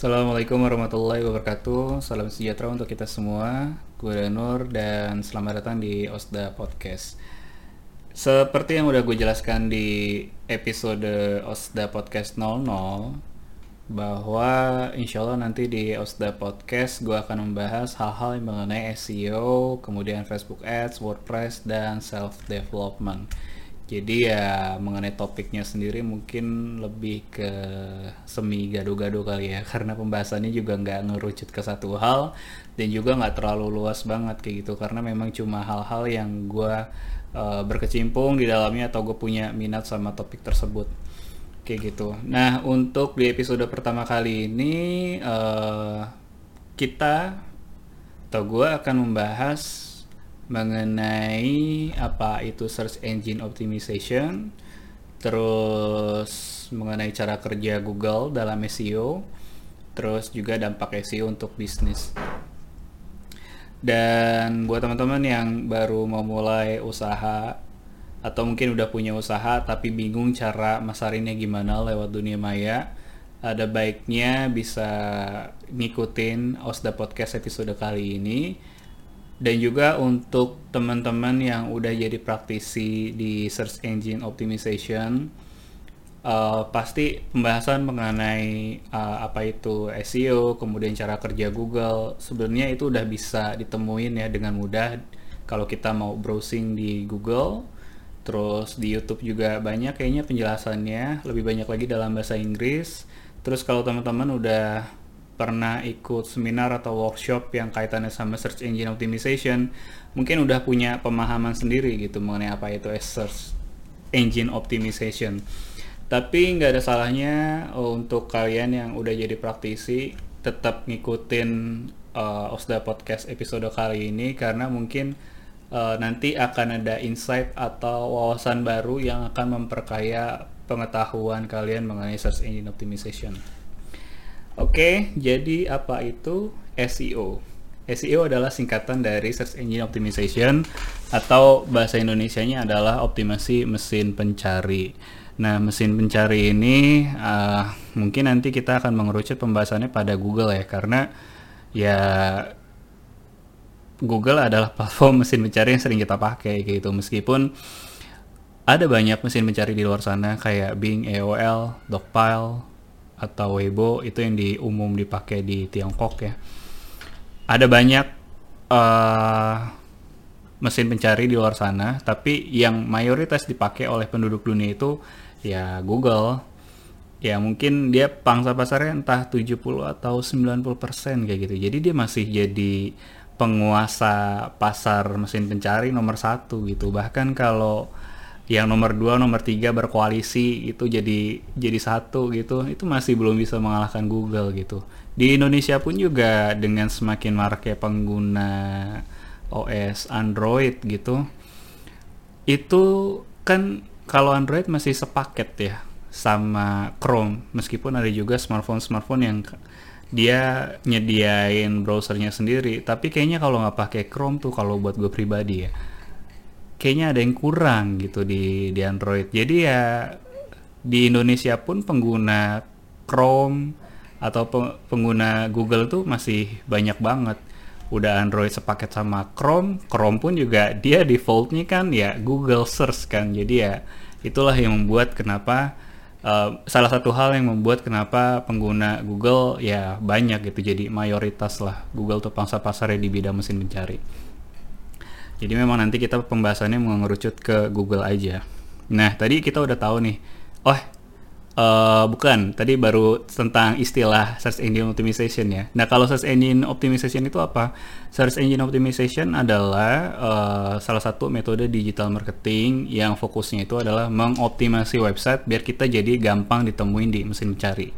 Assalamualaikum warahmatullahi wabarakatuh. Salam sejahtera untuk kita semua. Gue Danur dan selamat datang di Osda Podcast. Seperti yang udah gue jelaskan di episode Osda Podcast 00 Bahwa insya Allah nanti di Osda Podcast gue akan membahas hal-hal yang mengenai SEO Kemudian Facebook Ads, WordPress, dan Self-Development jadi ya mengenai topiknya sendiri mungkin lebih ke semi gado-gado kali ya. Karena pembahasannya juga nggak ngerucut ke satu hal dan juga nggak terlalu luas banget kayak gitu. Karena memang cuma hal-hal yang gue uh, berkecimpung di dalamnya atau gue punya minat sama topik tersebut. Kayak gitu. Nah untuk di episode pertama kali ini uh, kita atau gue akan membahas mengenai apa itu search engine optimization, terus mengenai cara kerja Google dalam SEO, terus juga dampak SEO untuk bisnis. Dan buat teman-teman yang baru mau mulai usaha atau mungkin udah punya usaha tapi bingung cara masarinnya gimana lewat dunia maya, ada baiknya bisa ngikutin Osda Podcast episode kali ini dan juga untuk teman-teman yang udah jadi praktisi di search engine optimization uh, pasti pembahasan mengenai uh, apa itu SEO kemudian cara kerja Google sebenarnya itu udah bisa ditemuin ya dengan mudah. Kalau kita mau browsing di Google terus di YouTube juga banyak kayaknya penjelasannya. Lebih banyak lagi dalam bahasa Inggris. Terus kalau teman-teman udah pernah ikut seminar atau workshop yang kaitannya sama search engine optimization, mungkin udah punya pemahaman sendiri gitu mengenai apa itu search engine optimization. Tapi nggak ada salahnya oh, untuk kalian yang udah jadi praktisi tetap ngikutin uh, Osda Podcast episode kali ini karena mungkin uh, nanti akan ada insight atau wawasan baru yang akan memperkaya pengetahuan kalian mengenai search engine optimization. Oke, jadi apa itu SEO? SEO adalah singkatan dari Search Engine Optimization atau bahasa Indonesianya adalah optimasi mesin pencari. Nah, mesin pencari ini uh, mungkin nanti kita akan mengerucut pembahasannya pada Google ya, karena ya Google adalah platform mesin pencari yang sering kita pakai gitu. Meskipun ada banyak mesin pencari di luar sana kayak Bing, AOL, Dogpile, atau Weibo itu yang di umum dipakai di Tiongkok ya. Ada banyak uh, mesin pencari di luar sana, tapi yang mayoritas dipakai oleh penduduk dunia itu ya Google. Ya mungkin dia pangsa pasarnya entah 70 atau 90% kayak gitu. Jadi dia masih jadi penguasa pasar mesin pencari nomor satu gitu. Bahkan kalau yang nomor dua nomor tiga berkoalisi itu jadi jadi satu gitu itu masih belum bisa mengalahkan Google gitu. Di Indonesia pun juga dengan semakin maraknya pengguna OS Android gitu itu kan kalau Android masih sepaket ya sama Chrome meskipun ada juga smartphone-smartphone yang dia nyediain browsernya sendiri tapi kayaknya kalau nggak pakai Chrome tuh kalau buat gue pribadi ya kayaknya ada yang kurang gitu di di Android. Jadi ya di Indonesia pun pengguna Chrome atau pengguna Google tuh masih banyak banget. Udah Android sepaket sama Chrome, Chrome pun juga dia defaultnya kan ya Google Search kan. Jadi ya itulah yang membuat kenapa uh, salah satu hal yang membuat kenapa pengguna Google ya banyak gitu. Jadi mayoritas lah Google tuh pangsa pasarnya di bidang mesin pencari. Jadi memang nanti kita pembahasannya mengerucut ke Google aja. Nah, tadi kita udah tahu nih. Oh, uh, bukan. Tadi baru tentang istilah search engine optimization ya. Nah, kalau search engine optimization itu apa? Search engine optimization adalah uh, salah satu metode digital marketing yang fokusnya itu adalah mengoptimasi website biar kita jadi gampang ditemuin di mesin mencari.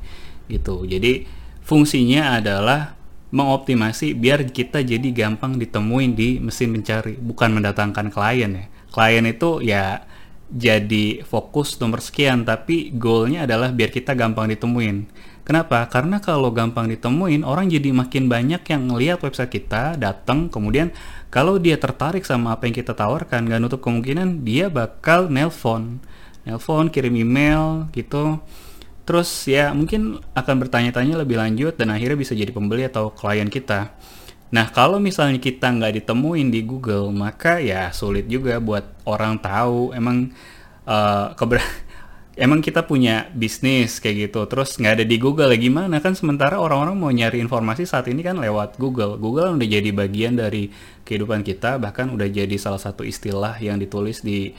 Gitu. Jadi fungsinya adalah mengoptimasi biar kita jadi gampang ditemuin di mesin pencari, bukan mendatangkan klien ya. Klien itu ya jadi fokus nomor sekian, tapi goalnya adalah biar kita gampang ditemuin. Kenapa? Karena kalau gampang ditemuin, orang jadi makin banyak yang ngeliat website kita, datang, kemudian kalau dia tertarik sama apa yang kita tawarkan, gak nutup kemungkinan dia bakal nelpon, nelpon, kirim email, gitu terus ya mungkin akan bertanya-tanya lebih lanjut dan akhirnya bisa jadi pembeli atau klien kita. Nah, kalau misalnya kita nggak ditemuin di Google, maka ya sulit juga buat orang tahu emang uh, keber emang kita punya bisnis kayak gitu. Terus nggak ada di Google ya gimana? Kan sementara orang-orang mau nyari informasi saat ini kan lewat Google. Google udah jadi bagian dari kehidupan kita bahkan udah jadi salah satu istilah yang ditulis di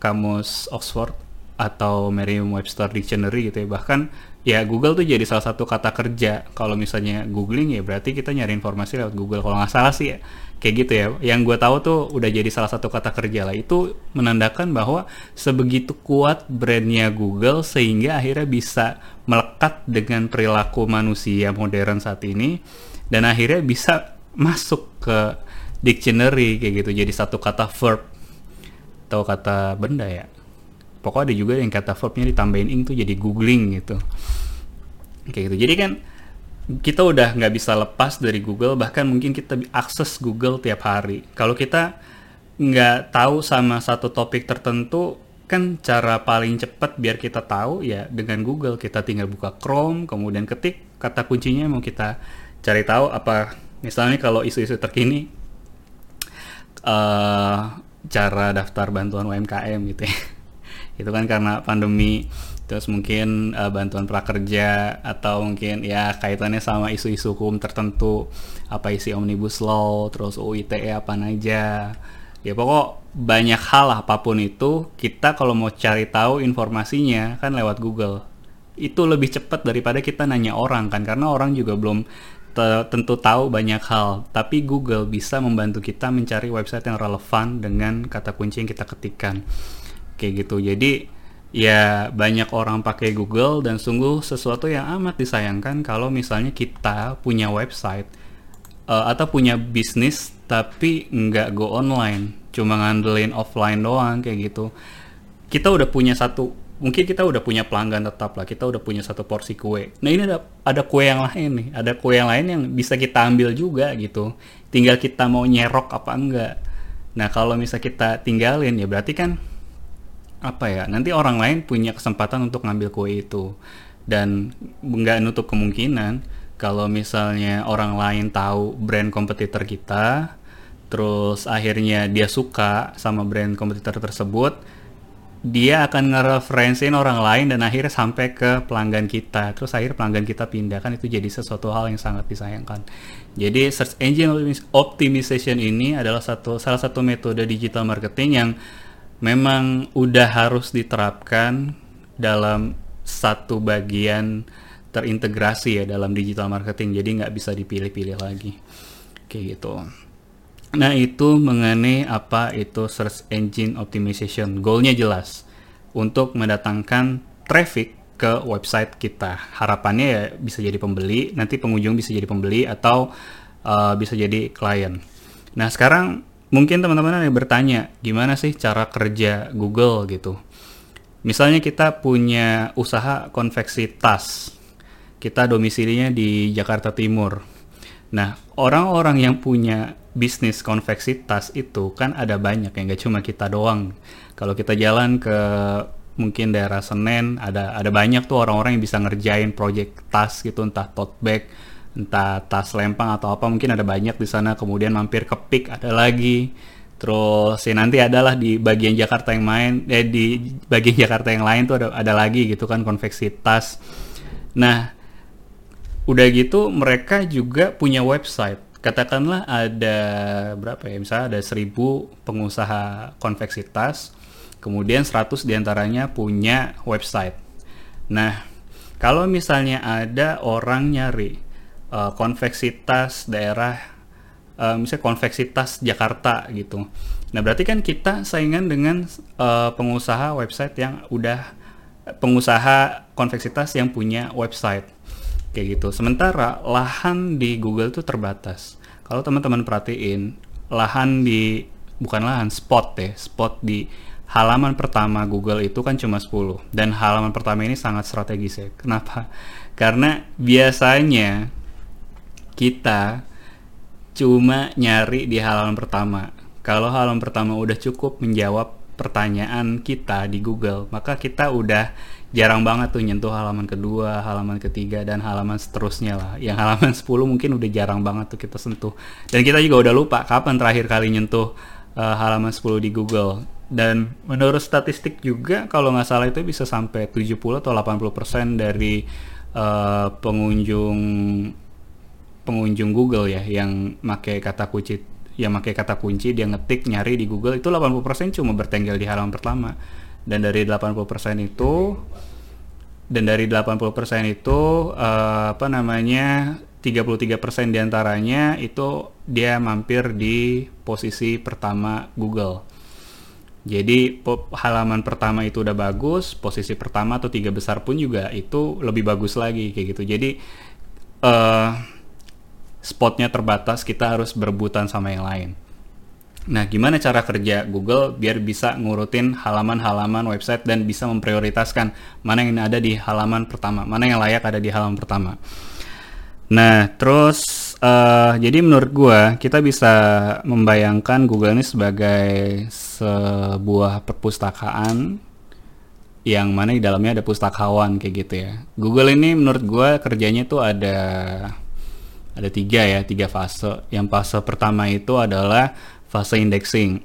kamus Oxford atau Merriam-Webster Dictionary gitu ya. Bahkan ya Google tuh jadi salah satu kata kerja. Kalau misalnya googling ya berarti kita nyari informasi lewat Google. Kalau nggak salah sih ya kayak gitu ya. Yang gue tahu tuh udah jadi salah satu kata kerja lah. Itu menandakan bahwa sebegitu kuat brandnya Google sehingga akhirnya bisa melekat dengan perilaku manusia modern saat ini dan akhirnya bisa masuk ke dictionary kayak gitu. Jadi satu kata verb atau kata benda ya pokoknya ada juga yang kata verbnya ditambahin ing tuh jadi googling gitu. Kayak gitu. Jadi kan kita udah nggak bisa lepas dari Google bahkan mungkin kita akses Google tiap hari. Kalau kita nggak tahu sama satu topik tertentu kan cara paling cepat biar kita tahu ya dengan Google. Kita tinggal buka Chrome kemudian ketik kata kuncinya mau kita cari tahu apa. Misalnya kalau isu-isu terkini uh, cara daftar bantuan UMKM gitu ya itu kan karena pandemi terus mungkin uh, bantuan prakerja atau mungkin ya kaitannya sama isu-isu hukum tertentu apa isi omnibus law terus UITE apa aja. Ya pokok banyak hal apa pun itu kita kalau mau cari tahu informasinya kan lewat Google. Itu lebih cepat daripada kita nanya orang kan karena orang juga belum tentu tahu banyak hal. Tapi Google bisa membantu kita mencari website yang relevan dengan kata kunci yang kita ketikkan kayak gitu. Jadi ya banyak orang pakai Google dan sungguh sesuatu yang amat disayangkan kalau misalnya kita punya website uh, atau punya bisnis tapi nggak go online cuma ngandelin offline doang kayak gitu. Kita udah punya satu mungkin kita udah punya pelanggan tetap lah kita udah punya satu porsi kue. Nah ini ada ada kue yang lain nih ada kue yang lain yang bisa kita ambil juga gitu. Tinggal kita mau nyerok apa enggak. Nah kalau misal kita tinggalin ya berarti kan apa ya nanti orang lain punya kesempatan untuk ngambil kue itu. Dan nggak nutup kemungkinan kalau misalnya orang lain tahu brand kompetitor kita terus akhirnya dia suka sama brand kompetitor tersebut dia akan ngereferensiin orang lain dan akhirnya sampai ke pelanggan kita. Terus akhir pelanggan kita pindah kan itu jadi sesuatu hal yang sangat disayangkan. Jadi search engine optimization ini adalah satu salah satu metode digital marketing yang memang udah harus diterapkan dalam satu bagian terintegrasi ya dalam digital marketing jadi nggak bisa dipilih-pilih lagi. Kayak gitu. Nah itu mengenai apa itu search engine optimization. Goalnya jelas untuk mendatangkan traffic ke website kita. Harapannya ya bisa jadi pembeli nanti pengunjung bisa jadi pembeli atau uh, bisa jadi klien. Nah sekarang mungkin teman-teman ada yang bertanya gimana sih cara kerja Google gitu? Misalnya kita punya usaha konveksi tas. Kita domisilinya di Jakarta Timur. Nah orang-orang yang punya bisnis konveksi tas itu kan ada banyak ya nggak cuma kita doang. Kalau kita jalan ke mungkin daerah Senen ada ada banyak tuh orang-orang yang bisa ngerjain project tas gitu entah tote bag entah tas lempang atau apa mungkin ada banyak di sana kemudian mampir ke Pik ada lagi. Terus ya nanti adalah di bagian Jakarta yang main eh di bagian Jakarta yang lain tuh ada ada lagi gitu kan konveksi tas. Nah udah gitu mereka juga punya website. Katakanlah ada berapa ya misalnya ada seribu pengusaha konveksi tas kemudian 100 di antaranya punya website. Nah kalau misalnya ada orang nyari uh, konveksitas daerah uh, misalnya konveksitas Jakarta gitu. Nah berarti kan kita saingan dengan uh, pengusaha website yang udah pengusaha konveksitas yang punya website kayak gitu. Sementara lahan di Google itu terbatas. Kalau teman-teman perhatiin lahan di bukan lahan spot ya, spot di halaman pertama Google itu kan cuma 10 dan halaman pertama ini sangat strategis ya. Kenapa? Karena biasanya kita cuma nyari di halaman pertama. Kalau halaman pertama udah cukup menjawab pertanyaan kita di Google, maka kita udah jarang banget tuh nyentuh halaman kedua, halaman ketiga dan halaman seterusnya lah. Yang halaman 10 mungkin udah jarang banget tuh kita sentuh. Dan kita juga udah lupa kapan terakhir kali nyentuh uh, halaman 10 di Google. Dan menurut statistik juga kalau nggak salah itu bisa sampai 70 atau 80% dari uh, pengunjung pengunjung Google ya yang pakai kata kunci yang pakai kata kunci dia ngetik nyari di Google itu 80% cuma bertengger di halaman pertama dan dari 80% itu dan dari 80% itu uh, apa namanya 33% di antaranya itu dia mampir di posisi pertama Google. Jadi halaman pertama itu udah bagus, posisi pertama atau tiga besar pun juga itu lebih bagus lagi kayak gitu. Jadi uh, spotnya terbatas, kita harus berebutan sama yang lain. Nah, gimana cara kerja Google biar bisa ngurutin halaman-halaman website dan bisa memprioritaskan mana yang ada di halaman pertama, mana yang layak ada di halaman pertama. Nah, terus uh, jadi menurut gue kita bisa membayangkan Google ini sebagai sebuah perpustakaan yang mana di dalamnya ada pustakawan kayak gitu ya. Google ini menurut gue kerjanya tuh ada ada tiga ya tiga fase. Yang fase pertama itu adalah fase indexing.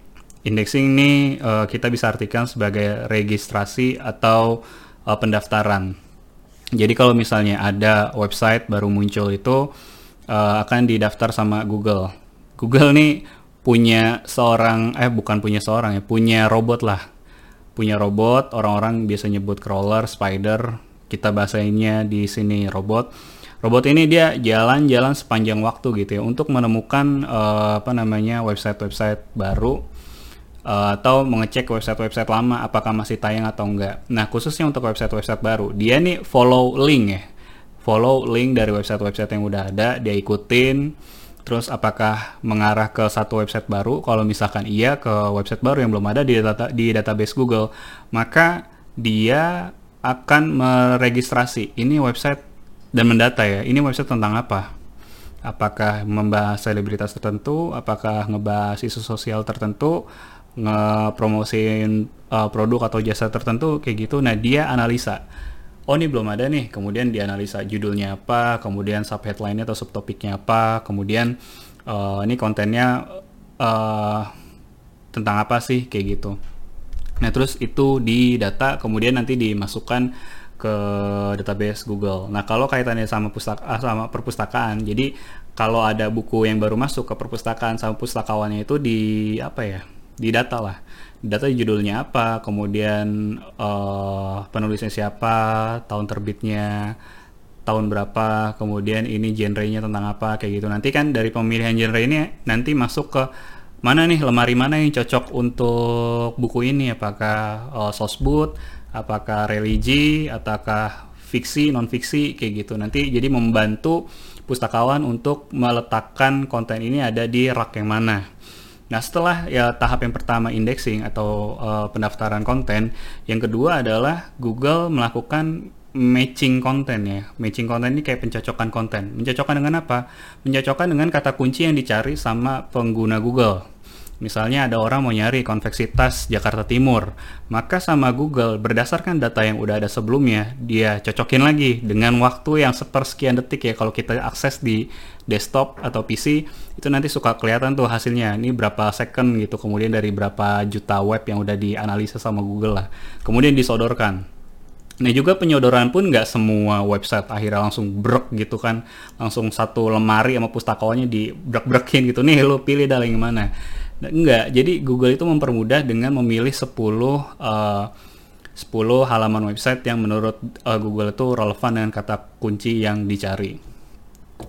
Indexing ini uh, kita bisa artikan sebagai registrasi atau uh, pendaftaran. Jadi kalau misalnya ada website baru muncul itu uh, akan didaftar sama Google. Google nih punya seorang eh bukan punya seorang ya punya robot lah. Punya robot orang-orang biasa nyebut crawler spider. Kita bahasainnya di sini robot robot ini dia jalan-jalan sepanjang waktu gitu ya untuk menemukan uh, apa namanya website-website baru uh, atau mengecek website-website lama apakah masih tayang atau enggak. Nah, khususnya untuk website-website baru, dia nih follow link ya. Follow link dari website-website yang udah ada, dia ikutin terus apakah mengarah ke satu website baru? Kalau misalkan iya ke website baru yang belum ada di data di database Google, maka dia akan meregistrasi ini website dan mendata ya ini website tentang apa? Apakah membahas selebritas tertentu? Apakah ngebahas isu sosial tertentu? Ngepromosiin uh, produk atau jasa tertentu? Kayak gitu. Nah dia analisa. Oh ini belum ada nih. Kemudian dianalisa judulnya apa kemudian subheadline-nya atau subtopiknya apa kemudian uh, ini kontennya uh, tentang apa sih? Kayak gitu. Nah terus itu di data kemudian nanti dimasukkan ke database Google. Nah, kalau kaitannya sama pustaka ah, sama perpustakaan, jadi kalau ada buku yang baru masuk ke perpustakaan sama pustakawannya itu di apa ya? Di data lah. Data judulnya apa, kemudian uh, penulisnya siapa, tahun terbitnya, tahun berapa, kemudian ini genrenya tentang apa kayak gitu. Nanti kan dari pemilihan genre ini nanti masuk ke mana nih lemari mana yang cocok untuk buku ini apakah uh, sosbud apakah religi ataukah fiksi non fiksi kayak gitu. Nanti jadi membantu pustakawan untuk meletakkan konten ini ada di rak yang mana. Nah setelah ya tahap yang pertama indexing atau uh, pendaftaran konten yang kedua adalah Google melakukan matching konten ya. Matching konten ini kayak pencocokan konten. Mencocokkan dengan apa? Mencocokkan dengan kata kunci yang dicari sama pengguna Google Misalnya ada orang mau nyari konveksi tas Jakarta Timur, maka sama Google berdasarkan data yang udah ada sebelumnya, dia cocokin lagi dengan waktu yang sepersekian detik ya. Kalau kita akses di desktop atau PC itu nanti suka kelihatan tuh hasilnya. Ini berapa second gitu kemudian dari berapa juta web yang udah dianalisa sama Google lah. Kemudian disodorkan. Nah juga penyodoran pun nggak semua website akhirnya langsung brek gitu kan, langsung satu lemari sama pustakawannya di brek-brekin gitu. Nih lo pilih dah yang mana. Enggak, jadi Google itu mempermudah dengan memilih 10 uh, 10 halaman website yang menurut uh, Google itu relevan dengan kata kunci yang dicari.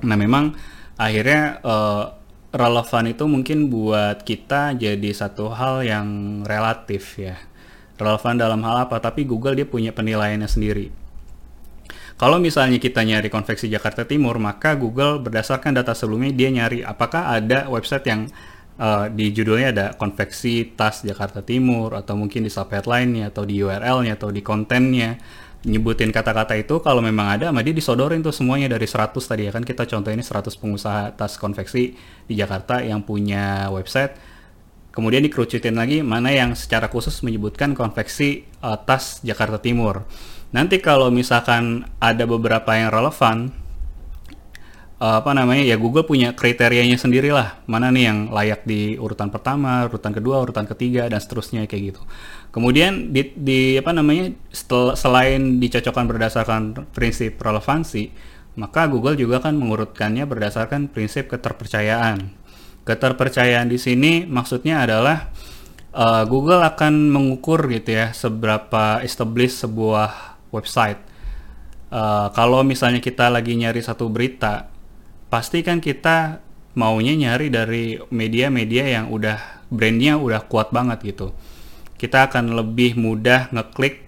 Nah, memang akhirnya uh, relevan itu mungkin buat kita jadi satu hal yang relatif ya. Relevan dalam hal apa? Tapi Google dia punya penilaiannya sendiri. Kalau misalnya kita nyari konveksi Jakarta Timur, maka Google berdasarkan data sebelumnya dia nyari apakah ada website yang uh, di judulnya ada konveksi tas Jakarta Timur atau mungkin di subheadline-nya atau di URL-nya atau di kontennya. Nyebutin kata-kata itu kalau memang ada sama dia disodorin tuh semuanya dari 100 tadi ya. Kan kita contoh ini 100 pengusaha tas konveksi di Jakarta yang punya website. Kemudian dikerucutin lagi mana yang secara khusus menyebutkan konveksi uh, tas Jakarta Timur. Nanti kalau misalkan ada beberapa yang relevan, uh, apa namanya ya Google punya kriterianya sendiri lah mana nih yang layak di urutan pertama, urutan kedua, urutan ketiga dan seterusnya kayak gitu. Kemudian di, di apa namanya setel, selain dicocokkan berdasarkan prinsip relevansi, maka Google juga kan mengurutkannya berdasarkan prinsip keterpercayaan. Keterpercayaan di sini maksudnya adalah uh, Google akan mengukur gitu ya seberapa established sebuah website. Uh, kalau misalnya kita lagi nyari satu berita, pasti kan kita maunya nyari dari media-media yang udah brandnya udah kuat banget gitu. Kita akan lebih mudah ngeklik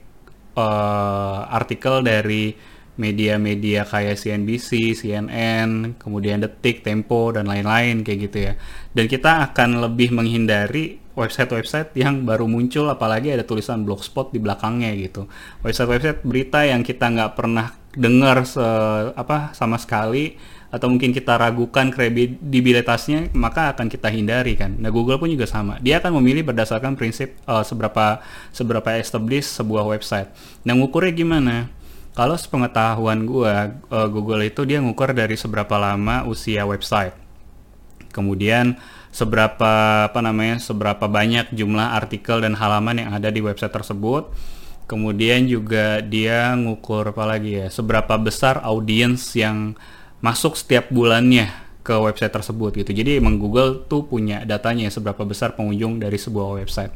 uh, artikel dari media-media kayak CNBC, CNN, kemudian Detik, Tempo, dan lain-lain kayak gitu ya. Dan kita akan lebih menghindari website-website yang baru muncul, apalagi ada tulisan blogspot di belakangnya gitu. Website-website berita yang kita nggak pernah dengar apa sama sekali atau mungkin kita ragukan kredibilitasnya maka akan kita hindari kan. Nah Google pun juga sama. Dia akan memilih berdasarkan prinsip uh, seberapa seberapa established sebuah website. Nah ngukurnya gimana? Kalau sepengetahuan gue, uh, Google itu dia ngukur dari seberapa lama usia website. Kemudian seberapa apa namanya, seberapa banyak jumlah artikel dan halaman yang ada di website tersebut. Kemudian juga dia ngukur apa lagi ya, seberapa besar audiens yang masuk setiap bulannya ke website tersebut gitu. Jadi emang Google tuh punya datanya seberapa besar pengunjung dari sebuah website.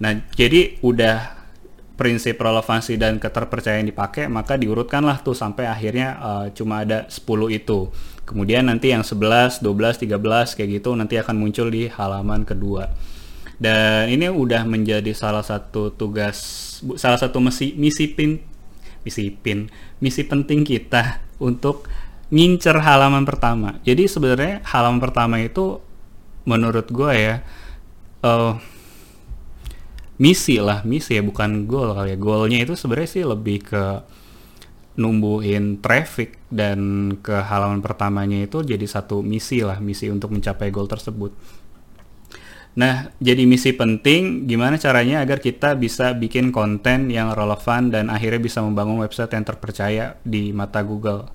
Nah, jadi udah prinsip relevansi dan keterpercayaan dipakai maka diurutkanlah tuh sampai akhirnya uh, cuma ada 10 itu kemudian nanti yang 11, 12, 13 kayak gitu nanti akan muncul di halaman kedua dan ini udah menjadi salah satu tugas salah satu misi misi pin misi pin misi penting kita untuk ngincer halaman pertama. Jadi sebenarnya halaman pertama itu menurut gue ya uh, misi lah misi ya bukan goal kali ya. Goalnya itu sebenarnya sih lebih ke numbuhin traffic dan ke halaman pertamanya itu jadi satu misi lah misi untuk mencapai goal tersebut. Nah, jadi misi penting gimana caranya agar kita bisa bikin konten yang relevan dan akhirnya bisa membangun website yang terpercaya di mata Google.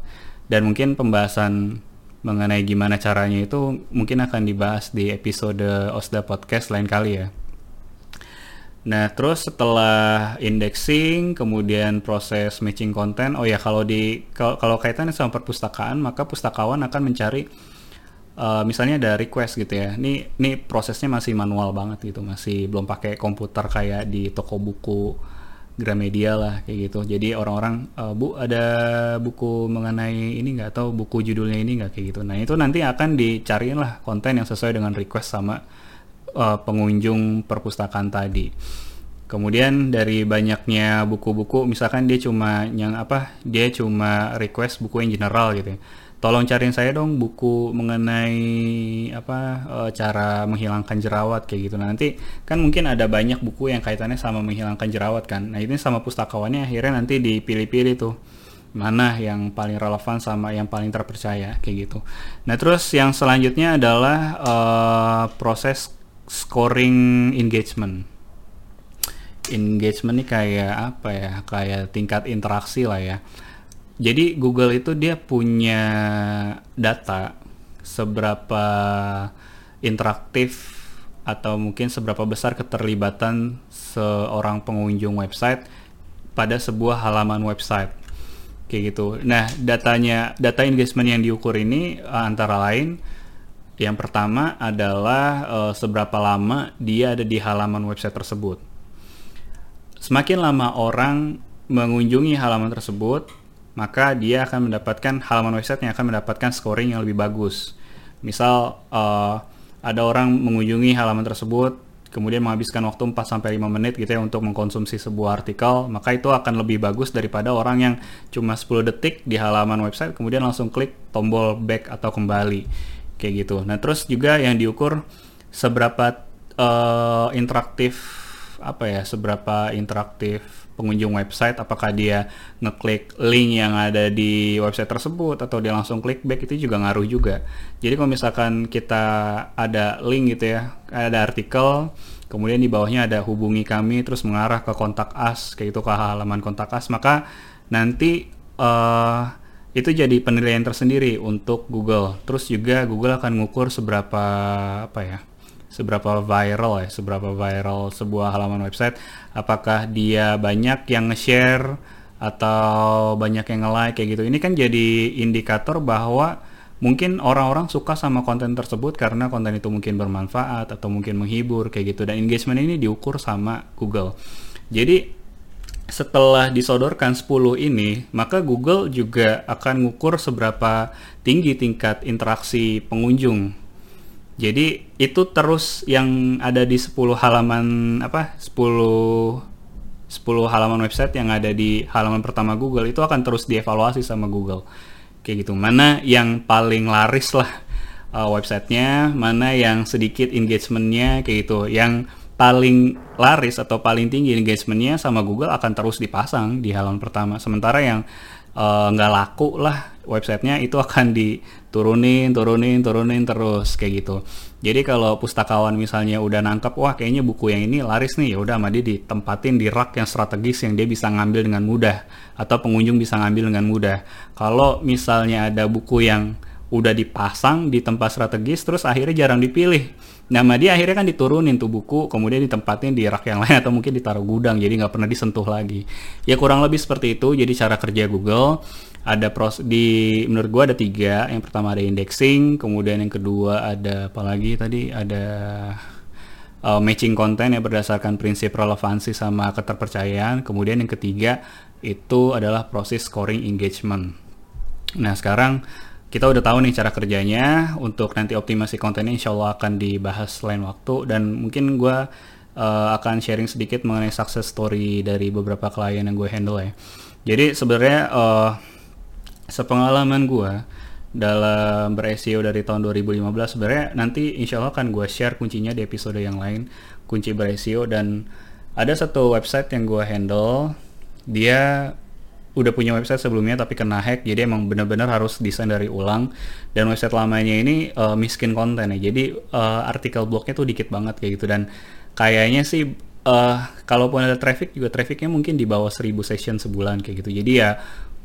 Dan mungkin pembahasan mengenai gimana caranya itu mungkin akan dibahas di episode Osda Podcast lain kali ya. Nah, terus setelah indexing, kemudian proses matching konten, oh ya kalau di kalau, kalau kaitannya sama perpustakaan, maka pustakawan akan mencari uh, misalnya ada request gitu ya. Ini ini prosesnya masih manual banget gitu, masih belum pakai komputer kayak di toko buku Gramedia lah kayak gitu. Jadi orang-orang uh, Bu ada buku mengenai ini nggak atau buku judulnya ini nggak kayak gitu. Nah, itu nanti akan dicariin lah konten yang sesuai dengan request sama uh, pengunjung perpustakaan tadi. Kemudian dari banyaknya buku-buku, misalkan dia cuma yang apa, dia cuma request buku yang general gitu. Ya. Tolong cariin saya dong buku mengenai apa e, cara menghilangkan jerawat kayak gitu. Nah, nanti kan mungkin ada banyak buku yang kaitannya sama menghilangkan jerawat kan. Nah ini sama pustakawannya akhirnya nanti dipilih-pilih tuh mana yang paling relevan sama yang paling terpercaya kayak gitu. Nah terus yang selanjutnya adalah uh, proses scoring engagement. Engagement ini kayak apa ya? Kayak tingkat interaksi lah ya. Jadi Google itu dia punya data seberapa interaktif atau mungkin seberapa besar keterlibatan seorang pengunjung website pada sebuah halaman website kayak gitu. Nah, datanya data engagement yang diukur ini antara lain yang pertama adalah uh, seberapa lama dia ada di halaman website tersebut. Semakin lama orang mengunjungi halaman tersebut, maka dia akan mendapatkan halaman website yang akan mendapatkan scoring yang lebih bagus. Misal uh, ada orang mengunjungi halaman tersebut kemudian menghabiskan waktu 4 sampai 5 menit gitu ya untuk mengkonsumsi sebuah artikel, maka itu akan lebih bagus daripada orang yang cuma 10 detik di halaman website kemudian langsung klik tombol back atau kembali kayak gitu. Nah terus juga yang diukur seberapa uh, interaktif apa ya, seberapa interaktif pengunjung website apakah dia ngeklik link yang ada di website tersebut atau dia langsung klik back itu juga ngaruh juga. Jadi kalau misalkan kita ada link gitu ya ada artikel kemudian di bawahnya ada hubungi kami terus mengarah ke kontak us kayak itu ke halaman kontak us maka nanti uh, itu jadi penilaian tersendiri untuk Google. Terus juga Google akan ngukur seberapa apa ya seberapa viral ya, seberapa viral sebuah halaman website, apakah dia banyak yang nge-share atau banyak yang nge-like kayak gitu. Ini kan jadi indikator bahwa mungkin orang-orang suka sama konten tersebut karena konten itu mungkin bermanfaat atau mungkin menghibur kayak gitu dan engagement ini diukur sama Google. Jadi setelah disodorkan 10 ini, maka Google juga akan ngukur seberapa tinggi tingkat interaksi pengunjung jadi itu terus yang ada di 10 halaman apa 10 10 halaman website yang ada di halaman pertama Google itu akan terus dievaluasi sama Google. Kayak gitu. Mana yang paling laris lah uh, websitenya, mana yang sedikit engagementnya kayak gitu. Yang paling laris atau paling tinggi engagementnya sama Google akan terus dipasang di halaman pertama. Sementara yang nggak uh, laku lah websitenya itu akan diturunin, turunin, turunin terus kayak gitu. Jadi kalau pustakawan misalnya udah nangkep, wah kayaknya buku yang ini laris nih, ya udah sama dia ditempatin di rak yang strategis yang dia bisa ngambil dengan mudah atau pengunjung bisa ngambil dengan mudah. Kalau misalnya ada buku yang udah dipasang di tempat strategis terus akhirnya jarang dipilih. Nama dia akhirnya kan diturunin tuh buku kemudian ditempatin di rak yang lain atau mungkin ditaruh gudang jadi nggak pernah disentuh lagi. Ya kurang lebih seperti itu. Jadi cara kerja Google ada pros di menurut gua ada tiga. Yang pertama ada indexing kemudian yang kedua ada apa lagi tadi? Ada uh, matching konten yang berdasarkan prinsip relevansi sama keterpercayaan. Kemudian yang ketiga itu adalah proses scoring engagement. Nah sekarang kita udah tahu nih cara kerjanya. Untuk nanti optimasi kontennya insya Allah akan dibahas lain waktu. Dan mungkin gue uh, akan sharing sedikit mengenai success story dari beberapa klien yang gue handle ya. Jadi sebenarnya uh, sepengalaman gue dalam ber-SEO dari tahun 2015 sebenarnya nanti insya Allah akan gue share kuncinya di episode yang lain. Kunci ber-SEO dan ada satu website yang gue handle. Dia udah punya website sebelumnya tapi kena hack jadi emang benar-benar harus desain dari ulang dan website lamanya ini uh, miskin konten ya jadi uh, artikel blognya tuh dikit banget kayak gitu dan kayaknya sih uh, kalaupun ada traffic juga trafficnya mungkin di bawah 1000 session sebulan kayak gitu jadi ya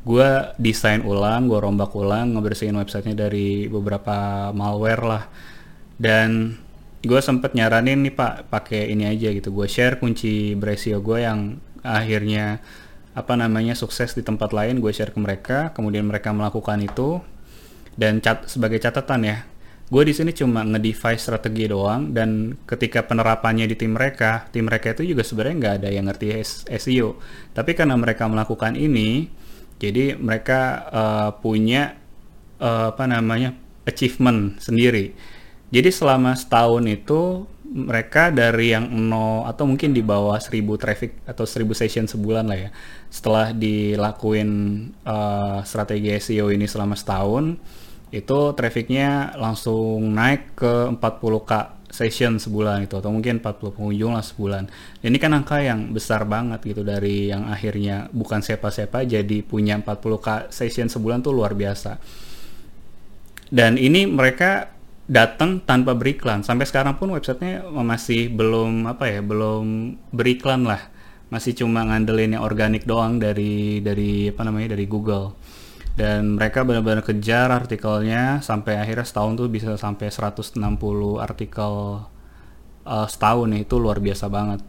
gue desain ulang, gue rombak ulang, ngebersihin websitenya dari beberapa malware lah. Dan gue sempet nyaranin nih pak, pakai ini aja gitu. Gue share kunci Bresio gue yang akhirnya apa namanya sukses di tempat lain. Gue share ke mereka, kemudian mereka melakukan itu. Dan cat sebagai catatan ya, gue di sini cuma nge-device strategi doang dan ketika penerapannya di tim mereka, tim mereka itu juga sebenarnya nggak ada yang ngerti SEO. Tapi karena mereka melakukan ini, jadi mereka uh, punya uh, apa namanya achievement sendiri. Jadi selama setahun itu mereka dari yang nol atau mungkin di bawah 1000 traffic atau 1000 session sebulan lah ya. Setelah dilakuin uh, strategi SEO ini selama setahun, itu trafficnya langsung naik ke 40k session sebulan itu atau mungkin 40 pengunjung lah sebulan. Ini kan angka yang besar banget gitu dari yang akhirnya bukan siapa-siapa jadi punya 40k session sebulan tuh luar biasa. Dan ini mereka datang tanpa beriklan. Sampai sekarang pun websitenya masih belum apa ya, belum beriklan lah. Masih cuma ngandelin yang organik doang dari dari apa namanya dari Google dan mereka benar-benar kejar artikelnya sampai akhirnya setahun tuh bisa sampai 160 artikel uh, setahun nih itu luar biasa banget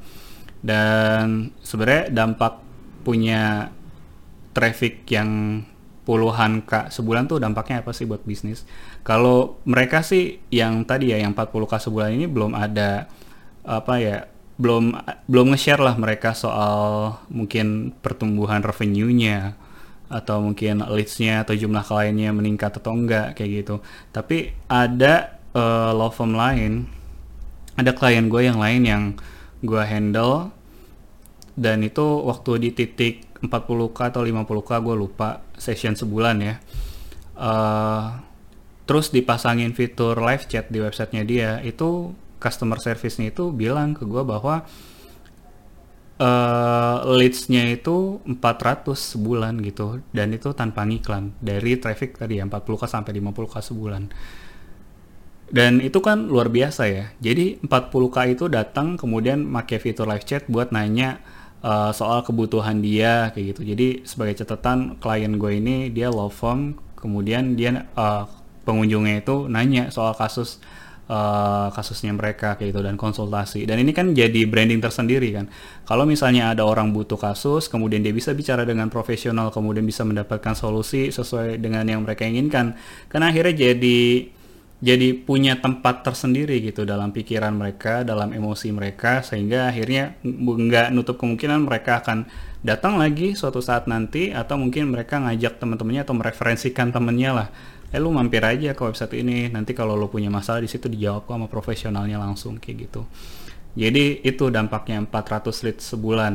dan sebenarnya dampak punya traffic yang puluhan k sebulan tuh dampaknya apa sih buat bisnis kalau mereka sih yang tadi ya yang 40 k sebulan ini belum ada apa ya belum belum nge-share lah mereka soal mungkin pertumbuhan revenue-nya atau mungkin leads-nya atau jumlah kliennya meningkat atau enggak kayak gitu. Tapi ada uh, law firm lain, ada klien gue yang lain yang gue handle dan itu waktu di titik 40k atau 50k gue lupa session sebulan ya. Uh, terus dipasangin fitur live chat di websitenya dia itu customer service-nya itu bilang ke gue bahwa uh, leads-nya itu 400 sebulan gitu dan itu tanpa ngiklan. Dari traffic tadi ya 40k sampai 50k sebulan. Dan itu kan luar biasa ya. Jadi 40k itu datang kemudian pakai fitur live chat buat nanya uh, soal kebutuhan dia kayak gitu. Jadi sebagai catatan klien gue ini dia law firm kemudian dia uh, pengunjungnya itu nanya soal kasus uh, kasusnya mereka kayak gitu dan konsultasi. Dan ini kan jadi branding tersendiri kan. Kalau misalnya ada orang butuh kasus kemudian dia bisa bicara dengan profesional kemudian bisa mendapatkan solusi sesuai dengan yang mereka inginkan kan akhirnya jadi jadi punya tempat tersendiri gitu dalam pikiran mereka, dalam emosi mereka, sehingga akhirnya nggak nutup kemungkinan mereka akan datang lagi suatu saat nanti, atau mungkin mereka ngajak teman-temannya atau mereferensikan temennya lah. Eh lu mampir aja ke website ini nanti kalau lu punya masalah di situ dijawab sama profesionalnya langsung kayak gitu. Jadi itu dampaknya 400 lead sebulan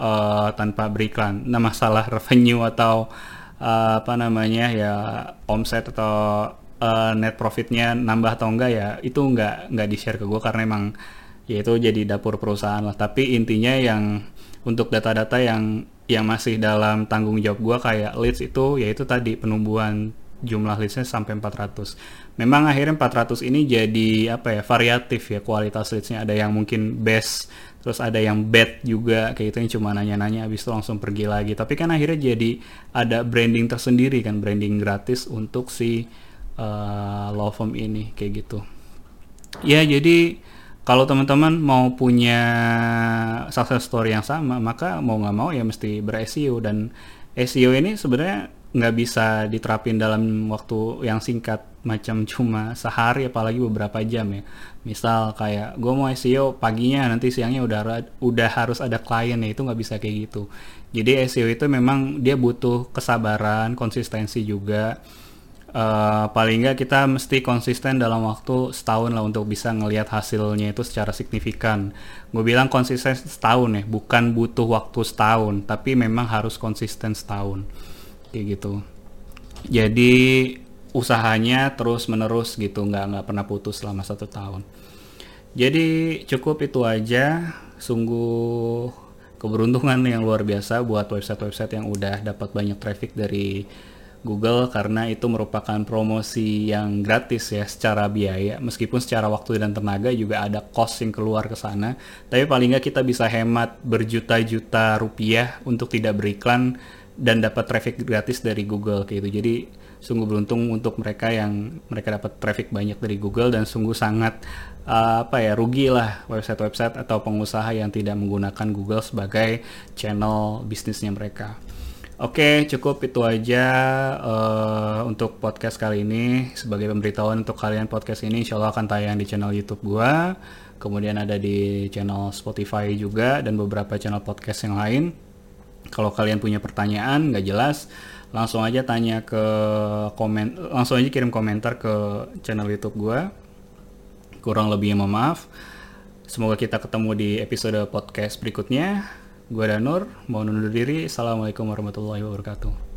uh, tanpa beriklan. Nah masalah revenue atau uh, apa namanya ya omset atau uh, net profitnya nambah atau enggak ya itu enggak enggak di share ke gue karena emang ya itu jadi dapur perusahaan lah. Tapi intinya yang untuk data-data yang yang masih dalam tanggung jawab gue kayak leads itu yaitu tadi penumbuhan jumlah leadsnya sampai 400. Memang akhirnya 400 ini jadi apa ya variatif ya kualitas leadsnya. Ada yang mungkin best terus ada yang bad juga kayak itu yang cuma nanya-nanya habis itu langsung pergi lagi. Tapi kan akhirnya jadi ada branding tersendiri kan branding gratis untuk si uh, law firm ini kayak gitu. Ya jadi kalau teman-teman mau punya success story yang sama maka mau nggak mau ya mesti ber SEO dan SEO ini sebenarnya nggak bisa diterapin dalam waktu yang singkat macam cuma sehari apalagi beberapa jam ya. Misal kayak gue mau SEO paginya nanti siangnya udah udah harus ada klien ya itu nggak bisa kayak gitu. Jadi SEO itu memang dia butuh kesabaran konsistensi juga uh, paling nggak kita mesti konsisten dalam waktu setahun lah untuk bisa ngelihat hasilnya itu secara signifikan. Gue bilang konsisten setahun ya bukan butuh waktu setahun tapi memang harus konsisten setahun. Kayak gitu. Jadi usahanya terus menerus gitu nggak nggak pernah putus selama satu tahun. Jadi cukup itu aja. Sungguh keberuntungan yang luar biasa buat website-website yang udah dapat banyak traffic dari Google karena itu merupakan promosi yang gratis ya secara biaya meskipun secara waktu dan tenaga juga ada cost yang keluar ke sana tapi paling nggak kita bisa hemat berjuta-juta rupiah untuk tidak beriklan dan dapat traffic gratis dari Google gitu. Jadi sungguh beruntung untuk mereka yang mereka dapat traffic banyak dari Google dan sungguh sangat uh, apa ya rugi lah website-website atau pengusaha yang tidak menggunakan Google sebagai channel bisnisnya mereka. Oke, cukup itu aja uh, untuk podcast kali ini. Sebagai pemberitahuan untuk kalian podcast ini insya Allah akan tayang di channel YouTube gua. Kemudian ada di channel Spotify juga dan beberapa channel podcast yang lain. Kalau kalian punya pertanyaan nggak jelas, langsung aja tanya ke komen, langsung aja kirim komentar ke channel YouTube gue. Kurang lebihnya mohon maaf. Semoga kita ketemu di episode podcast berikutnya. Gue Danur, mau undur diri. Assalamualaikum warahmatullahi wabarakatuh.